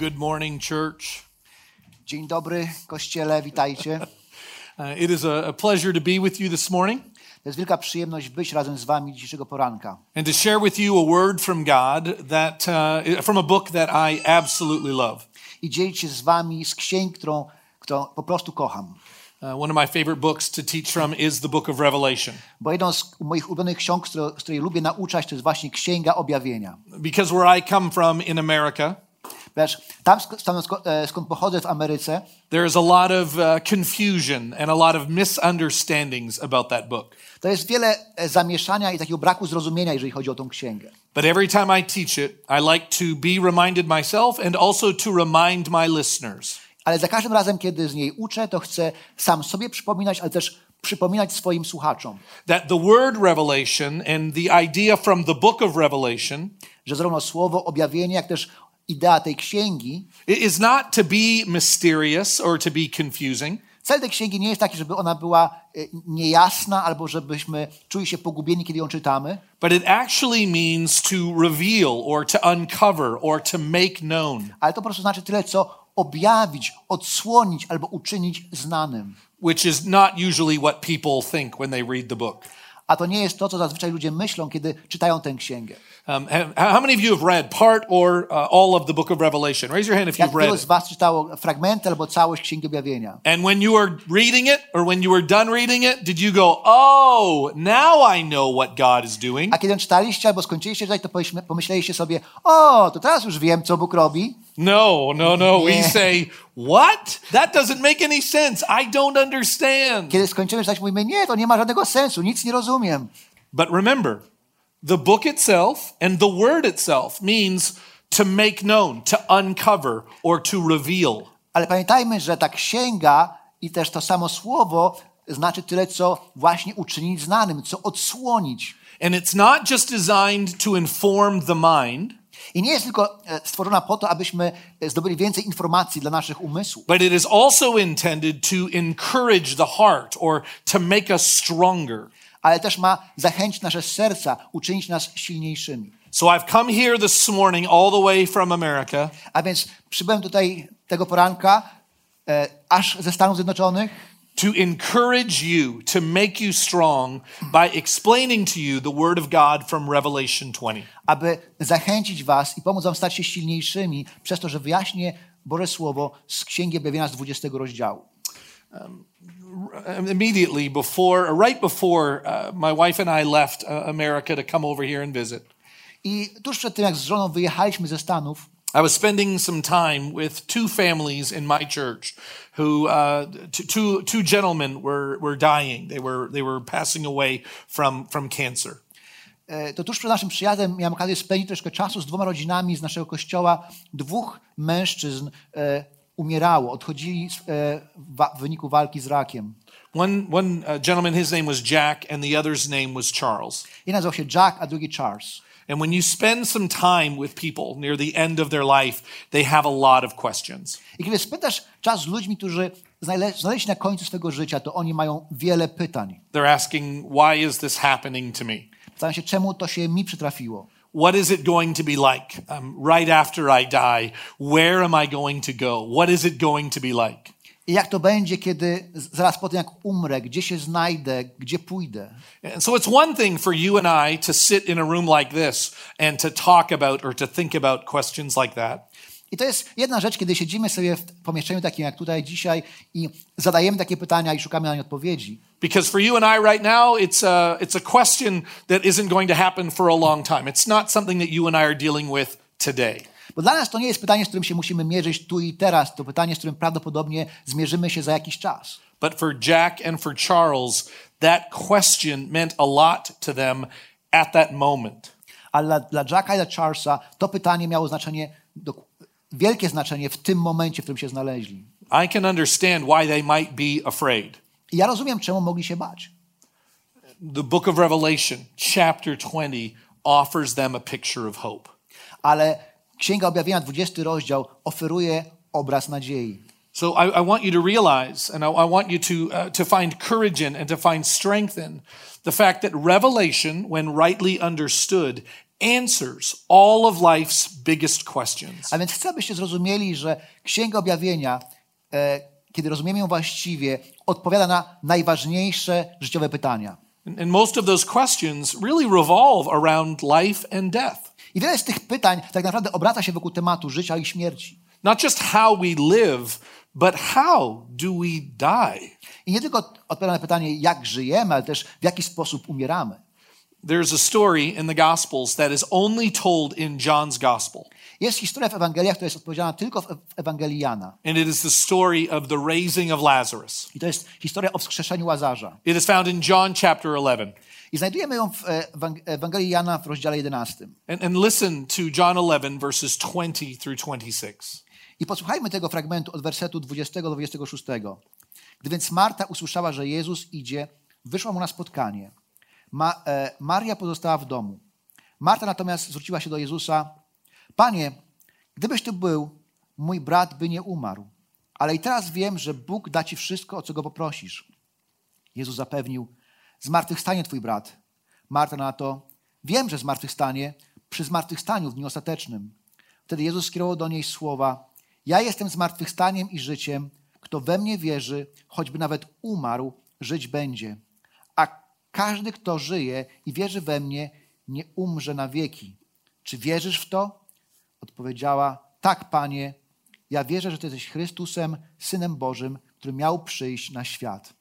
Good morning, church. Dzień dobry, kościele, witajcie. Uh, it is a, a pleasure to be with you this morning To jest wielka przyjemność być razem z wami dzisiejszego poranka and to share with you a word from God that uh, from a book that I absolutely love. i dzielić się z wami z księg, którą, którą po prostu kocham. Uh, one of my favorite books to teach from is the book of Revelation Bo jedną z moich ulubionych ksiąg, z której, z której lubię nauczać, to jest właśnie Księga Objawienia. because where I come from in America, Wiesz, tam, tam e, skąd pochodzę w Ameryce, there is a lot of uh, confusion and a lot of misunderstandings about that book. to jest wiele e, zamieszania i takiego braku zrozumienia, jeżeli chodzi o tą księgę. But every time I teach it, I like to be reminded myself and also to remind my listeners Ale za każdym razem, kiedy z niej uczę, to chcę sam sobie przypominać, ale też przypominać swoim słuchaczom, that the word revelation and the idea from the book of Revelation że zarówno słowo objawienie, jak też idea tej księgi it is not to be mysterious or to be confusing. Cel tej księgi nie jest taki, żeby ona była e, niejasna albo żebyśmy czuli się pogubieni, kiedy ją czytamy, But it actually means to reveal or to uncover or to make known, ale to po prostu znaczy tyle, co objawić, odsłonić albo uczynić znanym. which is not usually what people think when they read the book. A to nie jest to, co zazwyczaj ludzie myślą, kiedy czytają tę księgę. Um, have- how many of you have read part or uh, all of the book of Revelation? Raise your hand if you've read z was czytało fragmenty albo całość Księgi Objawienia? And when you were reading it or when you were done reading it, did you go, oh, now I know what God is doing? A kiedy czytaliście albo skończyliście czytać, to pomyśl- pomyśleliście sobie, o, to teraz już wiem, co Bóg robi. No, no, no. We Yeah. say, what? That doesn't make any sense. I don't understand. Kiedy skończymy czytać, mówimy, nie, to nie ma żadnego sensu, nic nie rozumiem. But remember, the book itself and the word itself means to make known, to uncover, or to reveal. Ale pamiętajmy, że ta księga i też to samo słowo znaczy tyle, co właśnie uczynić znanym, co odsłonić. And it's not just designed to inform the mind, I nie jest tylko e, stworzona po to, abyśmy e, zdobyli więcej informacji dla naszych umysłów, but it is also intended to encourage the heart or to make us stronger. Ale też ma zachęcić nasze serca, uczynić nas silniejszymi. So I've come here this morning all the way from America A więc przybyłem tutaj tego poranka, e, aż ze Stanów Zjednoczonych, to encourage you, to make you strong by explaining to you the Word of God from Revelation 20. aby zachęcić was i pomóc wam stać się silniejszymi przez to, że wyjaśnię Boże Słowo z Księgi Objawienia z 20 rozdziału. Immediately before, or right before uh, my wife and I left uh, America to come over here and visit, I tuż przed tym, jak z żoną wyjechaliśmy ze Stanów, I was spending some time with two families in my church who, uh, two, two gentlemen were, were dying. They were, they were passing away from, from cancer. e, to tuż przed naszym przyjazdem miałem okazję spędzić troszkę czasu z dwoma rodzinami z naszego kościoła. Dwóch mężczyzn e, umierało, odchodzili e, w wyniku walki z rakiem. One, one uh, gentleman, his name was Jack, and the other's name was Charles. Jeden nazywał się Jack, a drugi Charles. And when you spend some time with people near the end of their life, they have a lot of questions. I kiedy spędzasz czas z ludźmi, którzy znale- znaleźli się na końcu swojego życia, to oni mają wiele pytań. They're asking, why is this happening to me? Pytają się, czemu to się mi przytrafiło? What is it going to be like um, right after I die? Where am I going to go? What is it going to be like? I jak to będzie, kiedy zaraz po tym, jak umrę, gdzie się znajdę, gdzie pójdę? And so it's one thing for you and I to sit in a room like this and to talk about or to think about questions like that. I to jest jedna rzecz, kiedy siedzimy sobie w pomieszczeniu takim jak tutaj dzisiaj i zadajemy takie pytania i szukamy na nie odpowiedzi. Because for you and I right now, it's a, it's a question that isn't going to happen for a long time. It's not something that you and I are dealing with today. Bo dla nas to nie jest pytanie, z którym się musimy mierzyć tu i teraz. To pytanie, z którym prawdopodobnie zmierzymy się za jakiś czas. But for Jack and for Charles, that question meant a lot to them at that moment. Ale dla, dla Jacka i dla Charlesa to pytanie miało znaczenie, dok- wielkie znaczenie w tym momencie, w którym się znaleźli. I can understand why they might be afraid. I ja rozumiem, czemu mogli się bać. The book of Revelation, chapter 20, offers them a picture of hope. Ale Księga Objawienia, 20 rozdział, oferuje obraz nadziei. So I, I want you to realize, and I, I want you to, uh, to find courage in and to find strength in the fact that Revelation, when rightly understood, answers all of life's biggest questions. A więc chcę, byście zrozumieli, że Księga Objawienia, e, kiedy rozumiemy ją właściwie, odpowiada na najważniejsze życiowe pytania. And, and most of those questions really revolve around life and death. I wiele z tych pytań tak naprawdę obraca się wokół tematu życia i śmierci. Not just how we live, but how do we die? I nie tylko odpowiada na pytanie, jak żyjemy, ale też w jaki sposób umieramy. There's a story in the Gospels that is only told in John's Gospel. Jest historia w Ewangeliach, która jest odpowiedzialna tylko w Ewangelii Jana. And it is the story of the raising of Lazarus. I to jest historia o wskrzeszeniu Łazarza. It is found in John chapter 11. I znajdujemy ją w e, Ewang- Ewangelii Jana w rozdziale 11. And, and listen to John 11, verses 20 through 26. I posłuchajmy tego fragmentu od wersetu 20 do 26. Gdy więc Marta usłyszała, że Jezus idzie, wyszła mu na spotkanie. Ma, e, Maria pozostała w domu. Marta natomiast zwróciła się do Jezusa: Panie, gdybyś tu był, mój brat by nie umarł. Ale i teraz wiem, że Bóg da ci wszystko, o co go poprosisz. Jezus zapewnił: Zmartwychwstanie twój brat. Marta na to: Wiem, że zmartwychwstanie przy zmartwychwstaniu w dniu ostatecznym. Wtedy Jezus skierował do niej słowa: Ja jestem zmartwychwstaniem i życiem. Kto we mnie wierzy, choćby nawet umarł, żyć będzie. Każdy, kto żyje i wierzy we mnie, nie umrze na wieki. Czy wierzysz w to? Odpowiedziała: Tak, panie. Ja wierzę, że ty jesteś Chrystusem, synem Bożym, który miał przyjść na świat.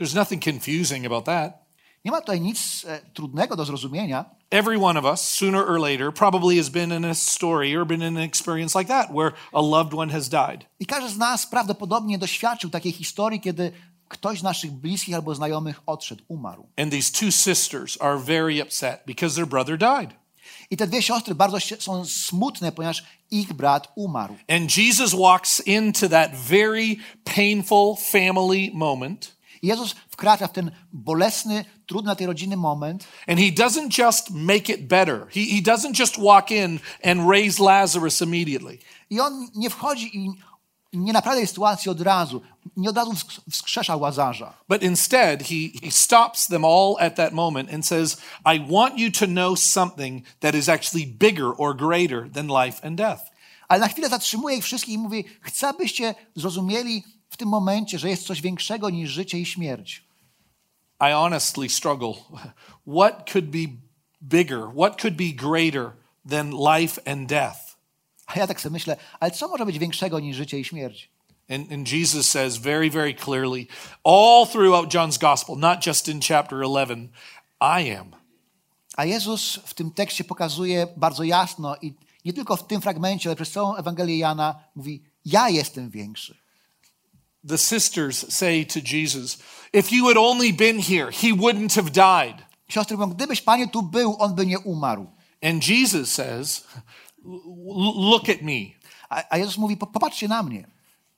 There's nothing confusing about that. Nie ma tutaj nic e, trudnego do zrozumienia. Every one of us, sooner or later, probably has been in a story or been in an experience like that where a loved one has died. I każdy z nas prawdopodobnie doświadczył takiej historii, kiedy ktoś z naszych bliskich albo znajomych odszedł, umarł. And these two sisters are very upset because their brother died. I te dwie siostry bardzo są smutne, ponieważ ich brat umarł. And Jesus walks into that very painful family moment. Jezus wkracza w ten bolesny, trudny dla tej rodziny moment And he doesn't just make it better. He, he doesn't just walk in and raise Lazarus immediately. i on nie wchodzi i nie naprawia tej sytuacji od razu. Nie od razu wsk- wskrzesza Łazarza. But instead, he, he stops them all at that moment and says, I want you to know something that is actually bigger or greater than life and death. Ale na chwilę zatrzymuje ich wszystkich i mówi, chcę, abyście zrozumieli w tym momencie, że jest coś większego niż życie i śmierć. I honestly struggle. What could be bigger? What could be greater than life and death? A ja tak sobie myślę, ale co może być większego niż życie i śmierć? And, and Jesus says very, very clearly, all throughout John's gospel, not just in chapter 11, I am. A Jezus w tym tekście pokazuje bardzo jasno i nie tylko w tym fragmencie, ale przez całą Ewangelię Jana mówi, ja jestem większy. The sisters say to Jesus, If you had only been here, he wouldn't have died. Siostry mówią, gdybyś Panie tu był, on by nie umarł. And Jesus says, "L- Look at me. A, a Jezus mówi, "Po- popatrzcie na mnie.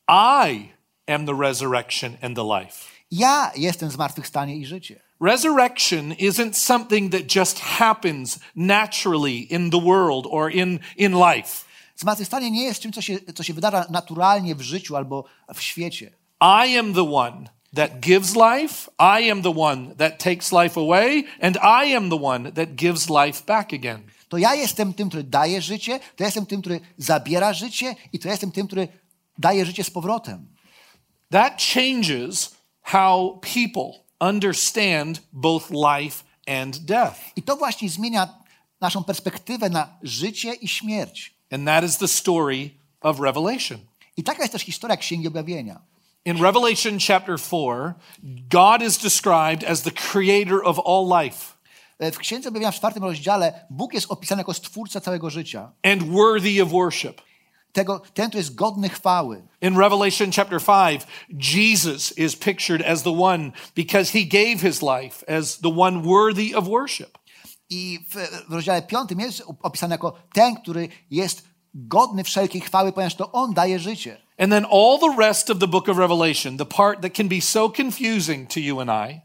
I am the resurrection and the life. Ja jestem zmartwychwstanie i życie. Resurrection isn't something that just happens naturally in the world or in, in life. Zmartwychwstanie nie jest czymś, co się, co się wydarza naturalnie w życiu albo w świecie. I am the one that gives life. I am the one that takes life away. And I am the one that gives life back again. To ja jestem tym, który daje życie, to ja jestem tym, który zabiera życie i to ja jestem tym, który daje życie z powrotem. That changes how people understand both life and death. I to właśnie zmienia naszą perspektywę na życie i śmierć. And that is the story of Revelation. I taka jest też historia Księgi Objawienia. In Revelation chapter 4, God is described as the creator of all life W Księdze Objawienia w czwartym rozdziale Bóg jest opisany jako stwórca całego życia. and worthy of worship. Tego, ten, który jest godny chwały. In Revelation chapter 5, Jesus is pictured as the one because he gave his life as the one worthy of worship. I w, w rozdziale piątym jest opisany jako ten, który jest godny wszelkiej chwały, ponieważ to On daje życie. And then all the rest of the book of Revelation, the part that can be so confusing to you and I,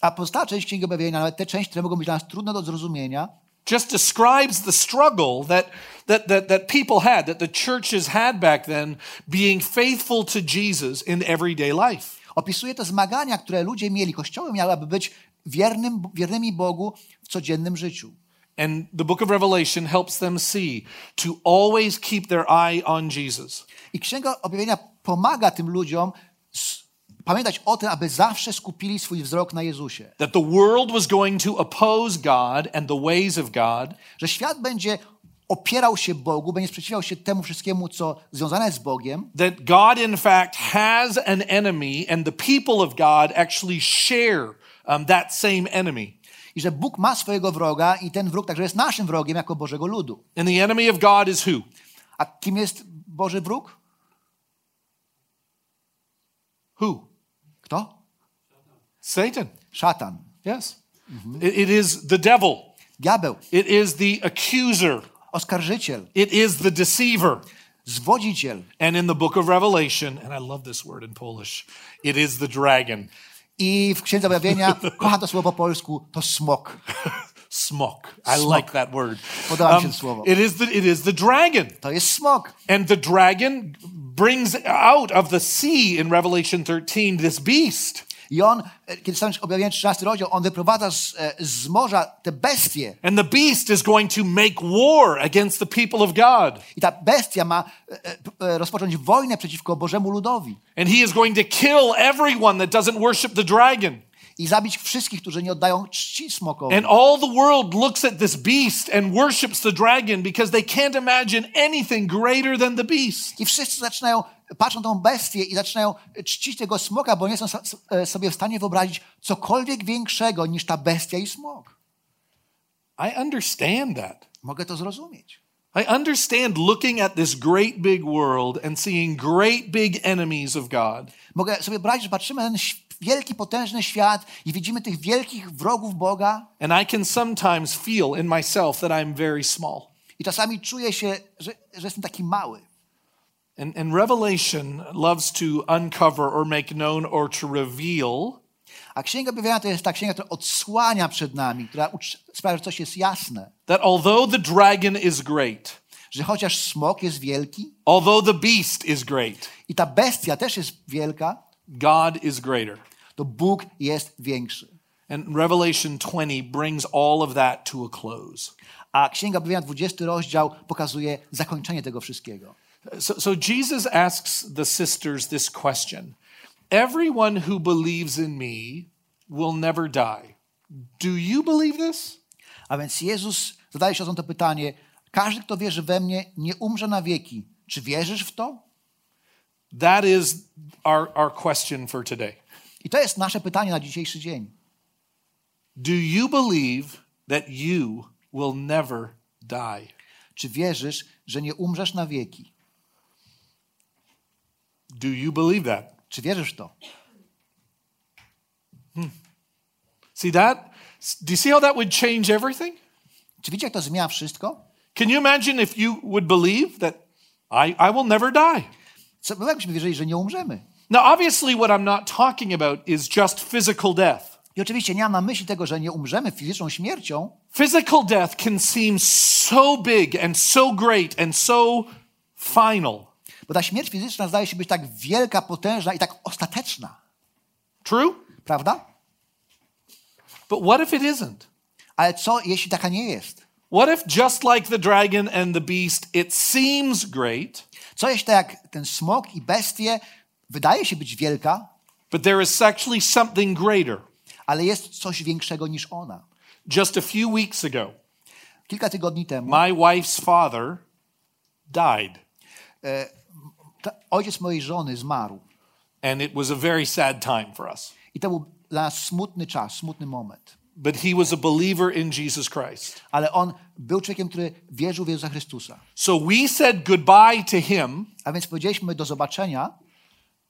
A pozostała część Księgi Objawienia, nawet te części, które mogą być dla nas trudne do zrozumienia, just describes the struggle that, that, that, that people had, that the churches had back then, being faithful to Jesus in everyday life. opisuje te zmagania, które ludzie mieli, kościoły miały, aby być wiernym, wiernymi Bogu w codziennym życiu. And the book of Revelation helps them see to always keep their eye on Jesus. I Księga Objawienia pomaga tym ludziom pamiętać o tym, aby zawsze skupili swój wzrok na Jezusie. That the world was going to oppose God and the ways of God, Że świat będzie opierał się Bogu, będzie sprzeciwiał się temu wszystkiemu, co związane jest z Bogiem, that God, in fact, has an enemy, and the people of God actually share um, that same enemy. i że Bóg ma swojego wroga i ten wróg także jest naszym wrogiem jako Bożego ludu. And the enemy of God is who? A kim jest Boży wróg? Who? Satan. Szatan. Yes. Mm-hmm. It- it is the devil. Diabeł. It is the accuser. Oskarżyciel. It is the deceiver. Zwodziciel. And in the book of Revelation, and I love this word in Polish, it is the dragon. I w Księdze Objawienia, kocham to słowo po polsku, to smok. Smok. I Smok. like that word. Podoba mi się um, słowo. it, is the, it is the dragon. To jest smok. And the dragon brings out of the sea in Revelation 13 this beast. I on, e, kiedy czytamy objawienie 13 rozdział, on wyprowadza z, e, z morza te bestie. And the beast is going to make war against the people of God. I ta bestia ma e, e, e, rozpocząć wojnę przeciwko Bożemu ludowi. And he is going to kill everyone that doesn't worship the dragon. I zabić wszystkich, którzy nie oddają czci smokowi. And all the world looks at this beast and worships the dragon because they can't imagine anything greater than the beast. I wszyscy zaczynają, patrzą tą bestię i zaczynają czcić tego smoka, bo nie są e, sobie w stanie wyobrazić cokolwiek większego niż ta bestia i smok. I understand that. Mogę to zrozumieć. I understand looking at this great big world and seeing great big enemies of God. Mogę sobie brać, że patrzymy na ten wielki, potężny świat i widzimy tych wielkich wrogów Boga And I can sometimes feel in myself that I'm very small. i czasami czuję się, że, że jestem taki mały. And, and Revelation loves to uncover or make known or to reveal A Księga Objawienia to jest ta księga, która odsłania przed nami, która sprawia, że coś jest jasne. that although the dragon is great, Że chociaż smok jest wielki although the beast is great, i ta bestia też jest wielka, God is greater. to Bóg jest większy. And Revelation 20 brings all of that to a close. A Księga Objawienia, 20 rozdział, pokazuje zakończenie tego wszystkiego. So, so Jesus asks the sisters this question Everyone who believes in me will never die. Do you believe this? A więc Jezus zadaje się to pytanie, każdy, kto wierzy we mnie, nie umrze na wieki. Czy wierzysz w to? That is our, our question for today. I to jest nasze pytanie na dzisiejszy dzień. Do you believe that you will never die? Czy wierzysz, że nie umrzesz na wieki? Do you believe that? Czy wierzysz w to? See that? Do you see how that would change everything? Czy widzicie, jak to zmienia wszystko? Can you imagine if you would believe that I, I will never die? Co, my jakbyśmy wierzyli, że nie umrzemy? Now, obviously, what I'm not talking about is just physical death. I oczywiście nie mam na myśli tego, że nie umrzemy fizyczną śmiercią, Physical death can seem so big and so great and so final. Bo ta śmierć fizyczna zdaje się być tak wielka, potężna i tak ostateczna. True? Prawda? But what if it isn't? Ale co, jeśli taka nie jest? What if, just like the dragon and the beast, it seems great, Co jeśli tak jak ten smok i bestie wydaje się być wielka, but there is actually something greater? ale jest coś większego niż ona? Just a few weeks ago, Kilka tygodni temu my wife's father died, ta, ojciec mojej żony zmarł. and it was a very sad time for us. I to był dla nas smutny czas, smutny moment. But he was a believer in Jesus Christ. Ale on był człowiekiem, który wierzył w Jezusa Chrystusa. So we said goodbye to him, A więc powiedzieliśmy do zobaczenia,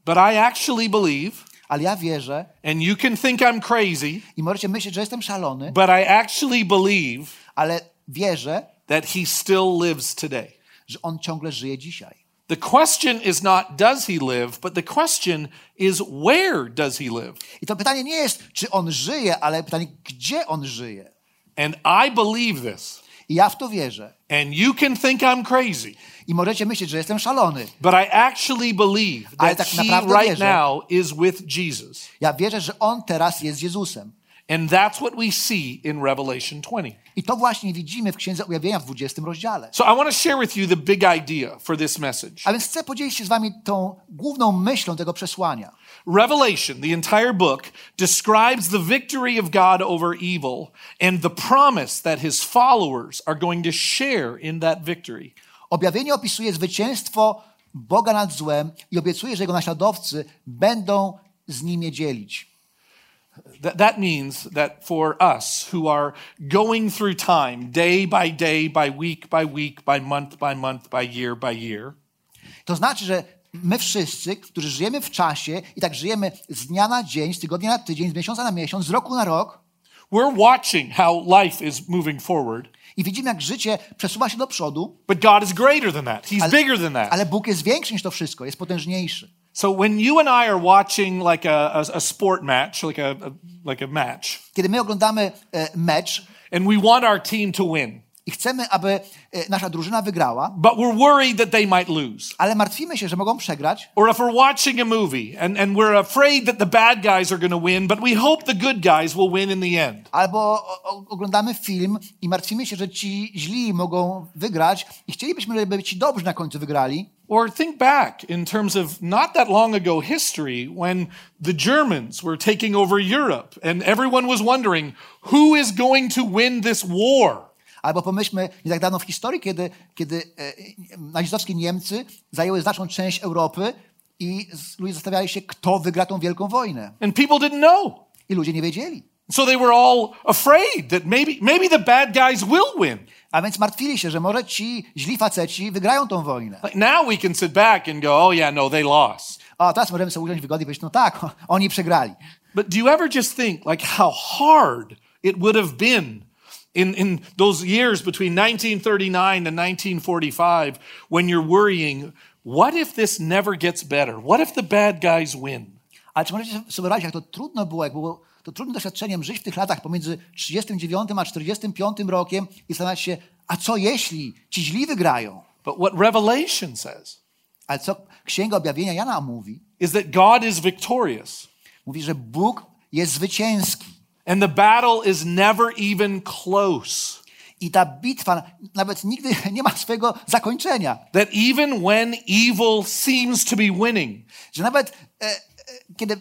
but I actually believe Ale ja wierzę and you can think I'm crazy, i możecie myśleć, że jestem szalony, but I actually believe ale wierzę, that he still lives today. że On ciągle żyje dzisiaj. The question is not does he live, but the question is where does he live? I to pytanie nie jest, czy On żyje, ale pytanie, gdzie On żyje. And I believe this. I ja w to wierzę. And you can think I'm crazy, I możecie myśleć, że jestem szalony. but I actually believe Ale that tak he right wierzę. now is with Jesus. Ja wierzę, że On teraz jest z Jezusem. And that's what we see in Revelation 20. I to właśnie widzimy w Księdze Objawienia w 20 rozdziale. So I want to share with you the big idea for this message. A więc chcę podzielić się z wami tą główną myślą tego przesłania. Revelation, the entire book, describes the victory of God over evil and the promise that his followers are going to share in that victory. Objawienie opisuje zwycięstwo Boga nad złem i obiecuje, że jego naśladowcy będą z nim je dzielić. That, that means that for us who are going through time, day by day, by week by week, by month by month, by year by year, To znaczy, że my wszyscy, którzy żyjemy w czasie i tak żyjemy z dnia na dzień, z tygodnia na tydzień, z miesiąca na miesiąc, z roku na rok we're watching how life is moving forward. i widzimy, jak życie przesuwa się do przodu, But God is greater than that. He's ale, bigger than that. ale Bóg jest większy niż to wszystko, jest potężniejszy. So when you and I are watching like a, a, a sport match, like a, a like a match, Kiedy my oglądamy e, mecz and we want our team to win, i chcemy, aby e, nasza drużyna wygrała, but we're worried that they might lose. ale martwimy się, że mogą przegrać, Or if we're watching a movie and, and we're afraid that the bad guys are going to win, but we hope the good guys will win in the end. albo o, oglądamy film i martwimy się, że ci źli mogą wygrać i chcielibyśmy, żeby ci dobrzy na końcu wygrali. Or think back in terms of not that long ago history when the Germans were taking over Europe and everyone was wondering who is going to win this war. Albo pomyślmy nie tak dawno w historii, kiedy, kiedy e, nazistowskie Niemcy zajęły znaczną część Europy i ludzie zastanawiali się, kto wygra tą wielką wojnę. And people didn't know. I ludzie nie wiedzieli. So they were all afraid that maybe maybe the bad guys will win. A więc martwili się, że może ci źli faceci wygrają tą wojnę. Like now we can sit back and go, "Oh yeah, no, they lost." A teraz możemy sobie usiąść wygodnie i powiedzieć, no tak, oni przegrali. But do you ever just think like how hard it would have been in, in those years between 1939 and 1945 when you're worrying, what if this never gets better? What if the bad guys win? Ale czy możecie sobie wyobrazić, jak to trudno było, jak było to trudnym doświadczeniem żyć w tych latach pomiędzy 39 a 45 rokiem i zastanawiać się, a co jeśli ci źli wygrają? But what Revelation says Ale co Księga Objawienia Jana mówi? is that God is victorious Mówi, że Bóg jest zwycięski. and the battle is never even close. I ta bitwa nawet nigdy nie ma swojego zakończenia. That even when evil seems to be winning, Że nawet e, e, kiedy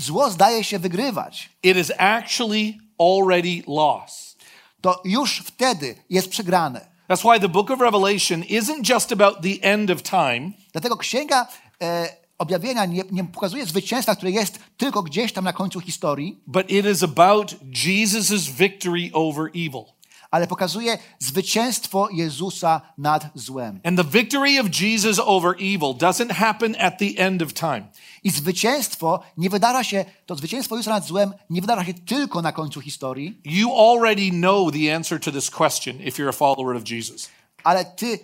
zło zdaje się wygrywać, it is actually already lost. to już wtedy jest przegrane. That's why the book of Revelation isn't just about the end of time, Dlatego Księga e, Objawienia nie, nie pokazuje zwycięstwa, które jest tylko gdzieś tam na końcu historii, but it is about Jesus' victory over evil. Ale pokazuje zwycięstwo Jezusa nad złem. And the victory of Jesus over evil doesn't happen at the end of time. I zwycięstwo nie wydarza się, to zwycięstwo Jezusa nad złem nie wydarza się tylko na końcu historii, You already know the answer to this question if you're a follower of Jesus. ale ty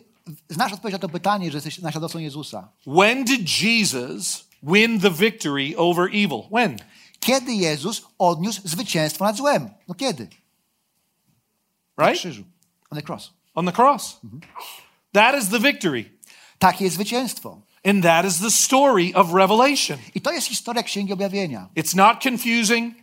znasz odpowiedź na to pytanie, że jesteś naśladowcą Jezusa. When did Jesus win the victory over evil? When? Kiedy Jezus odniósł zwycięstwo nad złem? No kiedy? Right? On the cross. On the cross. That is the victory. Takie jest zwycięstwo. And that is the story of Revelation. I to jest historia Księgi Objawienia. It's not confusing,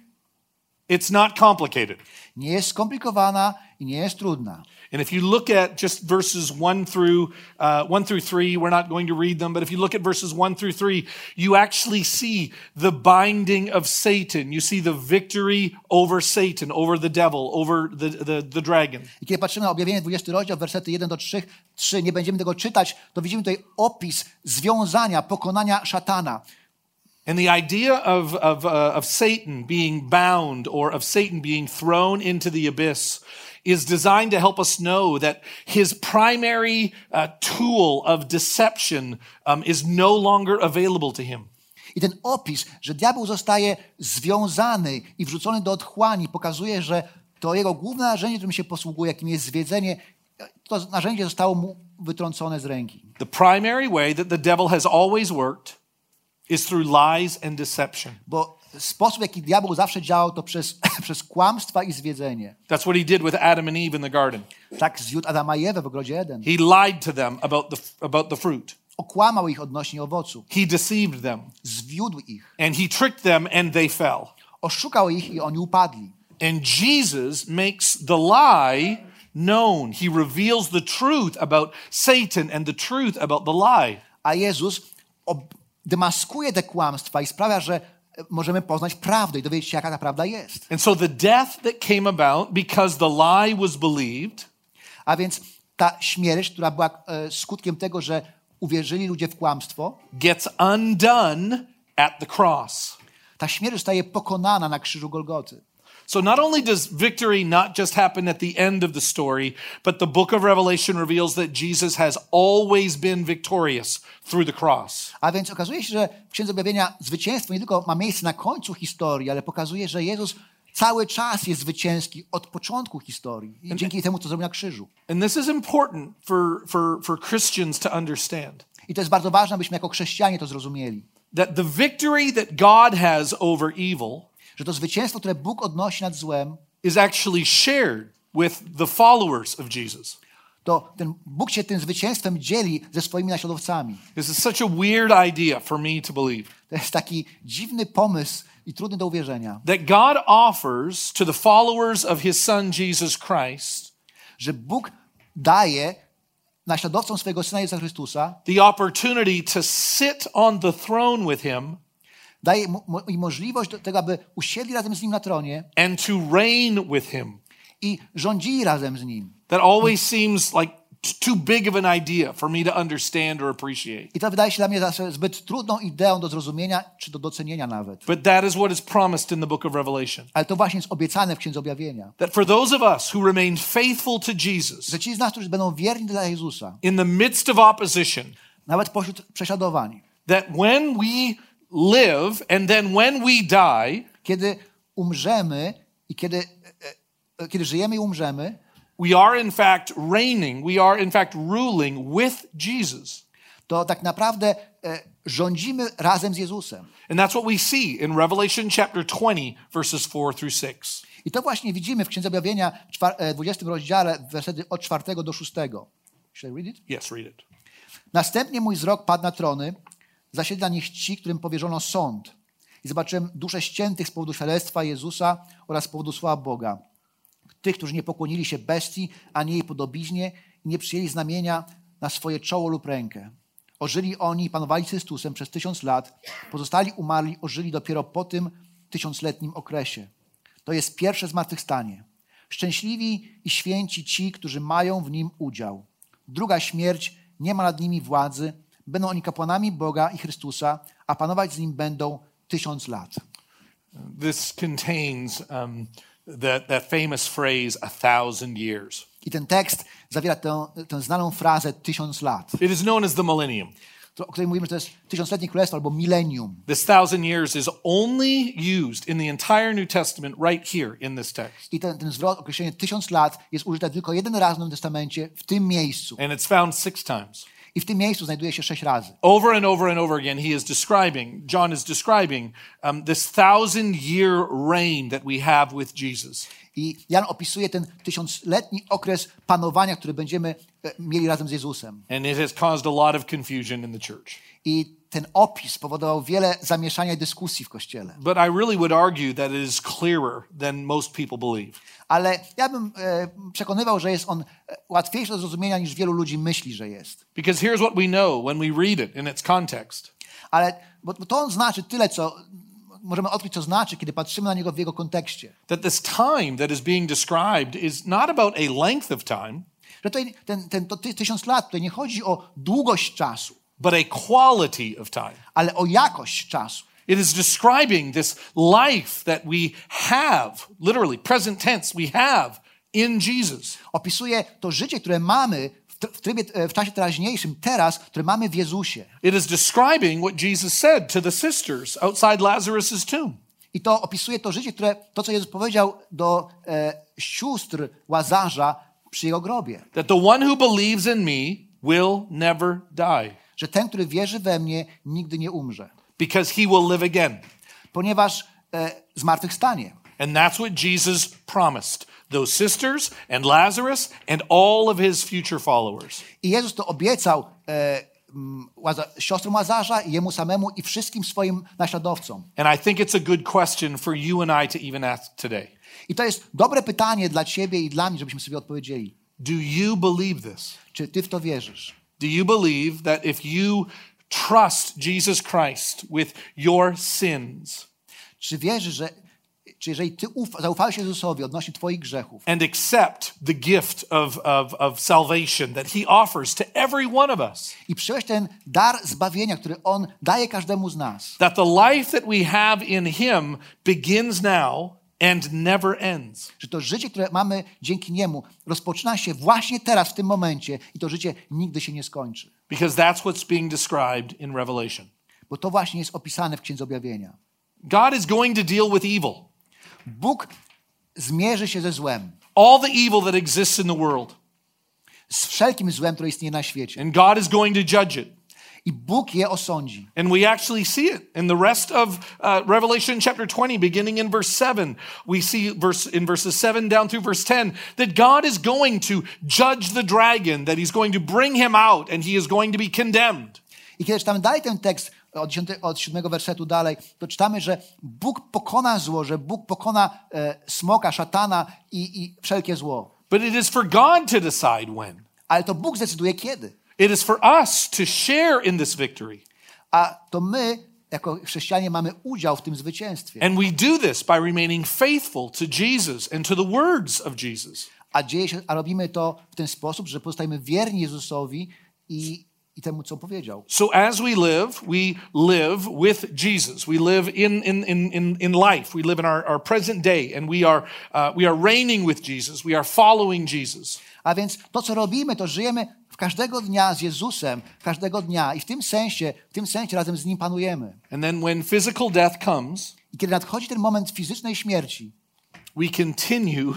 it's not complicated. Nie jest skomplikowana i nie jest trudna. And if you look at just verses one through uh, one through three, we're not going to read them, but if you look at verses one through three, you actually see the binding of Satan. You see the victory over Satan, over the devil, over the, the, the dragon. I kiedy patrzymy na objawienie 20 rozdział, wersety 1 do 3, 3, nie będziemy tego czytać, to widzimy tutaj opis związania, pokonania szatana. And the idea of, of, uh, of Satan being bound or of Satan being thrown into the abyss is designed to help us know that his primary uh, tool of deception um, is no longer available to him. I ten opis, że diabeł zostaje związany i wrzucony do otchłani, pokazuje, że to jego główne narzędzie, którym się posługuje, jakim jest zwiedzenie, to narzędzie zostało mu wytrącone z ręki. The primary way that the devil has always worked is through lies and deception. Bo sposób, w jaki diabeł zawsze działał, to przez, przez kłamstwa i zwiedzenie. That's what he did with Adam and Eve in the garden. Tak zwiódł Adama i Ewę w ogrodzie Eden. He lied to them about the, about the fruit. Okłamał ich odnośnie owocu. He deceived them Zwiódł ich. and he tricked them and they fell. Oszukał ich i oni upadli. And Jesus makes the lie known. He reveals the truth about Satan and the truth about the lie. A Jezus ob- demaskuje te kłamstwa i sprawia, że e, możemy poznać prawdę i dowiedzieć się, jaka ta prawda jest. And so the death that came about because the lie was believed A więc ta śmierć, która była e, skutkiem tego, że uwierzyli ludzie w kłamstwo, gets undone at the cross. ta śmierć zostaje pokonana na krzyżu Golgoty. So not only does victory not just happen at the end of the story, but the book of Revelation reveals that Jesus has always been victorious through the cross. A więc okazuje się, że w Księdze Objawienia zwycięstwo nie tylko ma miejsce na końcu historii, ale pokazuje, że Jezus cały czas jest zwycięski od początku historii. I dzięki temu, co zrobił na krzyżu. And this is important for, for, for Christians to understand. I to jest bardzo ważne, abyśmy jako chrześcijanie to zrozumieli. That the victory that God has over evil Że to zwycięstwo, które Bóg odnosi nad złem, is actually shared with the followers of Jesus. to ten Bóg się tym zwycięstwem dzieli ze swoimi naśladowcami. This is such a weird idea for me to believe. To jest taki dziwny pomysł i trudny do uwierzenia, That God offers to the followers of his son Jesus Christ że Bóg daje naśladowcom swojego Syna Jezusa Chrystusa, the opportunity to sit on the throne with him daje mu, im możliwość do tego, aby usiedli razem z Nim na tronie and to reign with him. i rządzili razem z Nim. That always seems like too big of an idea for me to understand or appreciate. I to wydaje się dla mnie zawsze zbyt trudną ideą do zrozumienia czy do docenienia nawet. But that is what is promised in the book of Revelation. Ale to właśnie jest obiecane w Księdze Objawienia. That for those of us who remain faithful to Jesus Że ci z nas, którzy będą wierni dla Jezusa, in the midst of opposition, nawet pośród prześladowań, that when we live and then when we die, kiedy umrzemy i kiedy, e, e, kiedy żyjemy i umrzemy, we are in fact reigning, we are in fact ruling with Jesus. to tak naprawdę e, rządzimy razem z Jezusem. And that's what we see in Revelation chapter 20, verses 4 through 6. I to właśnie widzimy w Księdze Objawienia, w czwar- e, 20 rozdziale, wersety od 4 do 6. Should I read it? Yes, read it. Następnie mój wzrok padł na trony, zasiedli na nich ci, którym powierzono sąd. I zobaczyłem dusze ściętych z powodu świadectwa Jezusa oraz z powodu słowa Boga. Tych, którzy nie pokłonili się bestii, ani jej podobiznie i nie przyjęli znamienia na swoje czoło lub rękę. Ożyli oni i panowali z Chrystusem przez tysiąc lat. Pozostali umarli ożyli dopiero po tym tysiącletnim okresie. To jest pierwsze zmartwychwstanie. Szczęśliwi i święci ci, którzy mają w nim udział. Druga śmierć nie ma nad nimi władzy. Będą oni kapłanami Boga i Chrystusa, a panować z nim będą tysiąc lat. This contains um, that, that famous phrase, a thousand years. I ten tekst zawiera tę, tę znaną frazę tysiąc lat, It is known as the millennium. to- o której mówimy, że to jest tysiącletnie królestwo albo milenium. This thousand years is only used in the entire New Testament right here in this text. I ten, ten zwrot, określenie tysiąc lat jest użyte tylko jeden raz w Nowym Testamencie, w tym miejscu. And it's found six times. I w tym miejscu znajduje się sześć razy. Over and over and over again, he is describing, John is describing um, this thousand year reign that we have with Jesus. I Jan opisuje ten tysiącletni okres panowania, który będziemy e, mieli razem z Jezusem. And it has caused a lot of confusion in the church. I ten opis powodował wiele zamieszania i dyskusji w Kościele. But I really would argue that it is clearer than most people believe. Ale ja bym e, przekonywał, że jest on e, łatwiejszy do zrozumienia niż wielu ludzi myśli, że jest. Because here's what we know when we read it in its context. Ale bo, bo to on znaczy tyle, co możemy odkryć, co znaczy, kiedy patrzymy na niego w jego kontekście. That this time that is being described is not about a length of time, Że tutaj ten, ten to ty, tysiąc lat, tutaj nie chodzi o długość czasu, but a quality of time. ale o jakość czasu. It is describing this life that we have, literally, present tense, we have in Jesus. Opisuje to życie, które mamy w trybie, e, w czasie teraźniejszym, teraz, który mamy w Jezusie. It is describing what Jesus said to the sisters outside Lazarus' tomb. I to opisuje to życie, które, to co Jezus powiedział do e, sióstr Łazarza przy jego grobie. That the one who believes in me will never die, Że ten, który wierzy we mnie, nigdy nie umrze. because he will live again. Ponieważ e, zmartwychwstanie. And that's what Jesus promised those sisters and Lazarus and all of his future followers. I Jezus to obiecał e, Łaza, siostrom Łazarza, jemu samemu i wszystkim swoim naśladowcom. And I think it's a good question for you and I to even ask today. I to jest dobre pytanie dla ciebie i dla mnie, żebyśmy sobie odpowiedzieli. Do you believe this? Czy ty w to wierzysz? Do you believe that if you trust Jesus Christ with your sins Czy wierzysz, że czy jeżeli ty ufa, zaufałeś Jezusowi odnośnie twoich grzechów and accept the gift of, of, of salvation that he offers to every one of us, i przyjąłeś ten dar zbawienia, który On daje każdemu z nas, that the life that we have in him begins now and never ends? że to życie, które mamy dzięki Niemu rozpoczyna się właśnie teraz, w tym momencie i to życie nigdy się nie skończy. Because that's what's being described in Revelation. Bo to właśnie jest opisane w Księdze Objawienia. God is going to deal with evil, Bóg zmierzy się ze złem, all the evil that exists in the world, z wszelkim złem, które istnieje na świecie. and God is going to judge it. I Bóg je osądzi. And we actually see it in the rest of uh, Revelation chapter 20, beginning in verse 7. We see verse, in verses 7 down through verse 10 that God is going to judge the dragon, that he's going to bring him out, and he is going to be condemned. I kiedy czytamy dalej ten tekst, od, 10, od 7 wersetu dalej, to czytamy, że Bóg pokona zło, że Bóg pokona e, smoka, szatana i, i wszelkie zło. But it is for God to decide when. Ale to Bóg zdecyduje kiedy. It is for us to share in this victory. A to my, jako chrześcijanie, mamy udział w tym zwycięstwie. And we do this by remaining faithful to Jesus and to the words of Jesus. A, dzieje się, a robimy to w ten sposób, że pozostajemy wierni Jezusowi i, i temu, co powiedział. So as we live, we live with Jesus. We live in, in, in, in, life. We live in our, our present day and we are, uh, we are reigning with Jesus. We are following Jesus. A więc to, co robimy, to żyjemy w każdego dnia z Jezusem, każdego dnia i w tym sensie, w tym sensie razem z Nim panujemy. And then when physical death comes, I kiedy nadchodzi ten moment fizycznej śmierci, we continue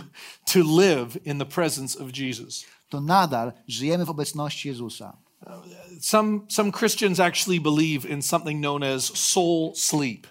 to live in the presence of Jesus. to nadal żyjemy w obecności Jezusa. Some, some Christians actually believe in something known as soul sleep.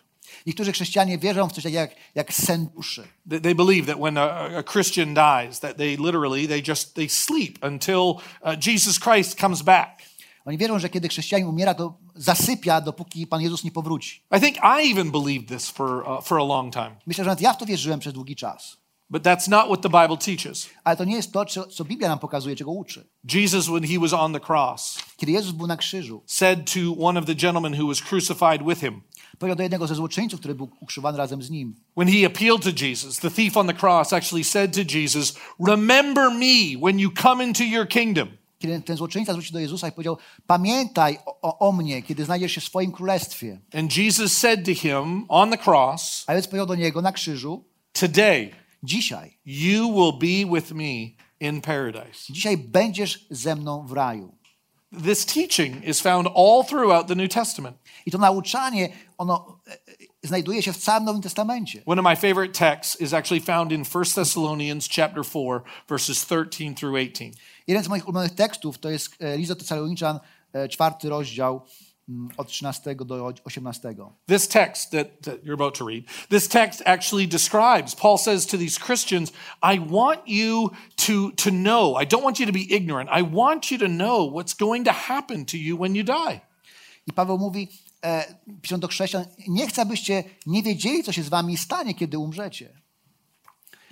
Niektórzy chrześcijanie wierzą w coś takiego jak, jak sen duszy. They they believe that when a, a Christian dies, that they literally, they just, they sleep until uh, Jesus Christ comes back. Oni wierzą, że kiedy chrześcijanin umiera, to zasypia, dopóki Pan Jezus nie powróci. I think I even believed this for, uh, for a long time. Myślę, że nawet ja w to wierzyłem przez długi czas. But that's not what the Bible teaches. Ale to nie jest to, co, Biblia nam pokazuje, czego uczy. Jesus, when he was on the cross, Kiedy Jezus był na krzyżu, said to one of the gentlemen who was crucified with him, powiedział do jednego ze złoczyńców, który był ukrzyżowany razem z nim. when he appealed to Jesus, the thief on the cross actually said to Jesus, Remember me when you come into your kingdom. Kiedy ten złoczyńca zwrócił do Jezusa i powiedział, pamiętaj o, o, o mnie, kiedy znajdziesz się w swoim królestwie. And Jesus said to him on the cross, A Jezus powiedział do niego na krzyżu, Today dzisiaj, you will be with me in paradise. dzisiaj będziesz ze mną w raju. This teaching is found all throughout the New Testament. I to nauczanie, ono e, e, znajduje się w całym Nowym Testamencie. One of my favorite texts is actually found in 1 Thessalonians chapter 4 verses 13 through 18. Jeden z moich ulubionych tekstów to jest e, List do Tesaloniczan, czwarty rozdział, od 13 do 18. This text that, that you're about to read, this text actually describes, Paul says to these Christians, I want you to, to know, I don't want you to be ignorant. I want you to know what's going to happen to you when you die. I Paweł mówi, e, pisząc do chrześcijan, nie chcę, abyście nie wiedzieli, co się z wami stanie, kiedy umrzecie.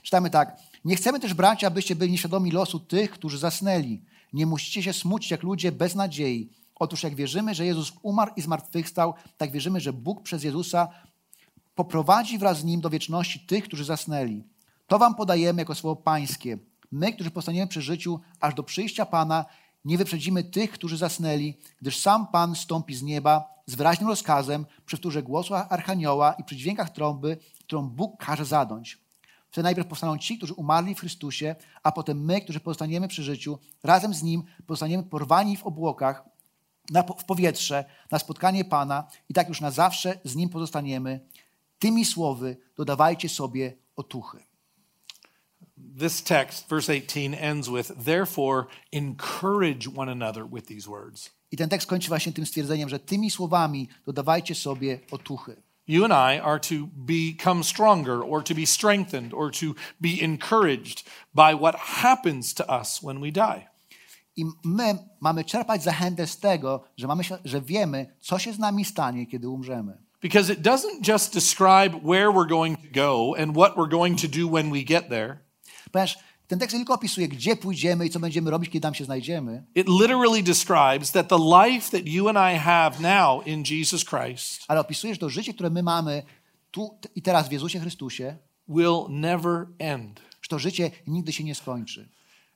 Czytamy tak. Nie chcemy też, bracia, abyście byli nieświadomi losu tych, którzy zasnęli. Nie musicie się smucić jak ludzie bez nadziei. Otóż jak wierzymy, że Jezus umarł i zmartwychwstał, tak wierzymy, że Bóg przez Jezusa poprowadzi wraz z Nim do wieczności tych, którzy zasnęli. To wam podajemy jako słowo pańskie. My, którzy postaniemy przy życiu aż do przyjścia Pana, nie wyprzedzimy tych, którzy zasnęli, gdyż sam Pan stąpi z nieba z wyraźnym rozkazem, przy wtórze głosu archanioła i przy dźwiękach trąby, którą Bóg każe zadąć. Wtedy najpierw powstaną ci, którzy umarli w Chrystusie, a potem my, którzy pozostaniemy przy życiu, razem z Nim pozostaniemy porwani w obłokach, na, w powietrze, na spotkanie Pana i tak już na zawsze z Nim pozostaniemy. Tymi słowy dodawajcie sobie otuchy. This text, verse 18, ends with, Therefore, encourage one another with these words. I ten tekst kończy właśnie tym stwierdzeniem, że tymi słowami dodawajcie sobie otuchy. You and I are to become stronger or to be strengthened or to be encouraged by what happens to us when we die. I my mamy czerpać zachętę z tego, że, mamy, że wiemy, co się z nami stanie, kiedy umrzemy. Because it doesn't just describe where we're going to go and what we're going to do when we get there. Ponieważ ten tekst nie tylko opisuje, gdzie pójdziemy i co będziemy robić, kiedy tam się znajdziemy, It literally describes that the life that you and I have now in Jesus Christ ale opisuje, że to życie, które my mamy tu i teraz w Jezusie Chrystusie, will never end. że to życie nigdy się nie skończy.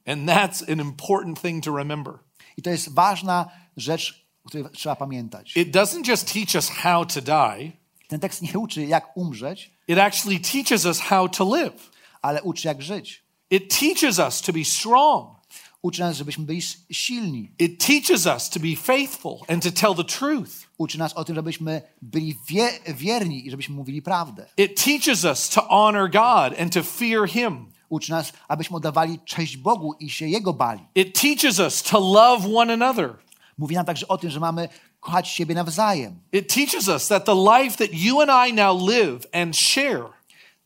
And that's an important thing to remember. I to jest ważna rzecz, o której trzeba pamiętać. It doesn't just teach us how to die, Ten tekst nie uczy, jak umrzeć, it actually teaches us how to live. ale uczy, jak żyć. It teaches us to be strong. Uczy nas, żebyśmy byli silni. It teaches us to be faithful and to tell the truth. Uczy nas o tym, żebyśmy byli wie, wierni i żebyśmy mówili prawdę. It teaches us to honor God and to fear Him. Uczy nas, abyśmy oddawali cześć Bogu i się Jego bali. It teaches us to love one another. Mówi nam także o tym, że mamy kochać siebie nawzajem. It teaches us that the life that you and I now live and share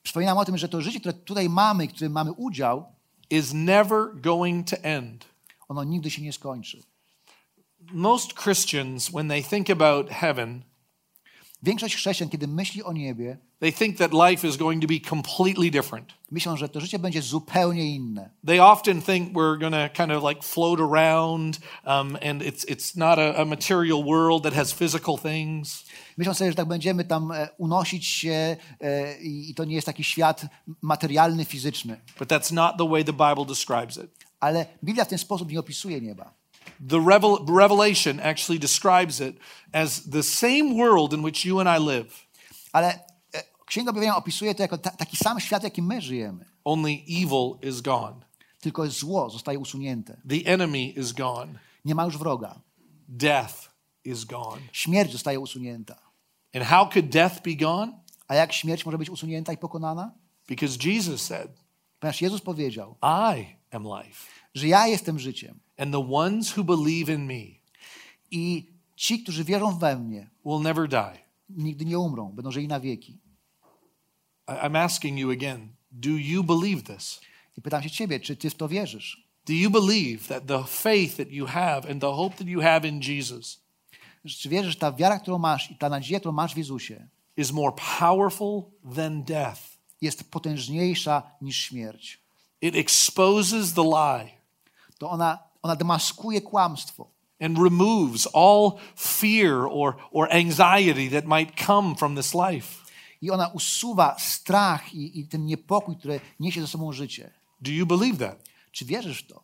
Przypominam o tym, że to życie, które tutaj mamy, w którym mamy udział, is never going to end. ono nigdy się nie skończy. Most Christians, when they think about heaven, Większość chrześcijan, kiedy myśli o niebie, they think that life is going to be completely different. myślą, że to życie będzie zupełnie inne. They often think we're going to kind of like float around, um, and it's it's not a, a material world that has physical things. Myślą sobie, że tak będziemy tam e, unosić się e, i i to nie jest taki świat materialny, fizyczny. But that's not the way the Bible describes it. Ale Biblia w ten sposób nie opisuje nieba. The Revel- Revelation actually describes it as the same world in which you and I live, Ale e, Księga Objawienia opisuje to jako ta, taki sam świat, jaki my żyjemy. only evil is gone. Tylko zło zostaje usunięte. The enemy is gone. Nie ma już wroga. Death is gone. Śmierć zostaje usunięta. And how could death be gone? A jak śmierć może być usunięta i pokonana? Because Jesus said, Ponieważ Jezus powiedział, I am life. że ja jestem życiem And the ones who believe in me i ci, którzy wierzą we mnie, will never die. nigdy nie umrą, będą żyli na wieki. I- I'm asking you again do you believe this? I pytam się ciebie, czy ty w to wierzysz? Do you believe that the faith that you have and the hope that you have in Jesus Czy wierzysz, że ta wiara, którą masz i ta nadzieja, którą masz w Jezusie, is more powerful than death? jest potężniejsza niż śmierć? It exposes the lie To ona, ona demaskuje kłamstwo and removes all fear or, or anxiety that might come from this life. i ona usuwa strach i, i ten niepokój, który niesie ze sobą życie. Do you believe that? Czy wierzysz w to?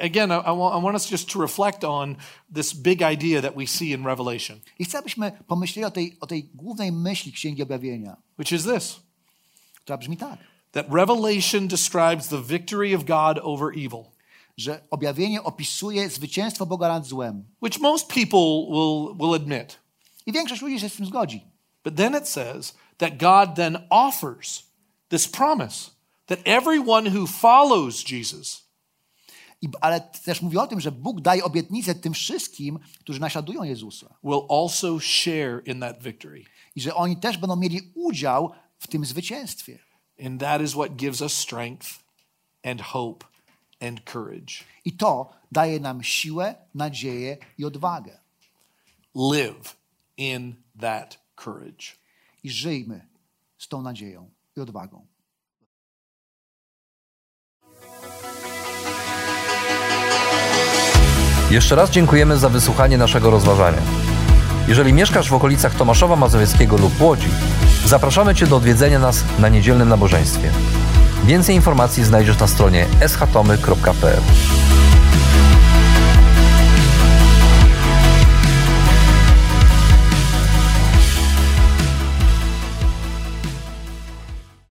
Again, I, I want, I want us just to reflect on this big idea that we see in Revelation, I chcę, abyśmy pomyśleli o tej, o tej głównej myśli Księgi Objawienia, which is this która brzmi tak, that Revelation describes the victory of God over evil, że objawienie opisuje zwycięstwo Boga nad złem. which most people will, will admit. I większość ludzi się z tym zgodzi. But then it says that God then offers this promise that everyone who follows Jesus I, ale też mówi o tym, że Bóg daje obietnicę tym wszystkim, którzy naśladują Jezusa. will also share in that victory. I że oni też będą mieli udział w tym zwycięstwie. And that is what gives us strength and hope and courage. I to daje nam siłę, nadzieję i odwagę. Live in that courage. I żyjmy z tą nadzieją i odwagą. Jeszcze raz dziękujemy za wysłuchanie naszego rozważania. Jeżeli mieszkasz w okolicach Tomaszowa Mazowieckiego lub Łodzi, zapraszamy Cię do odwiedzenia nas na niedzielnym nabożeństwie. Więcej informacji znajdziesz na stronie schatomy.pl.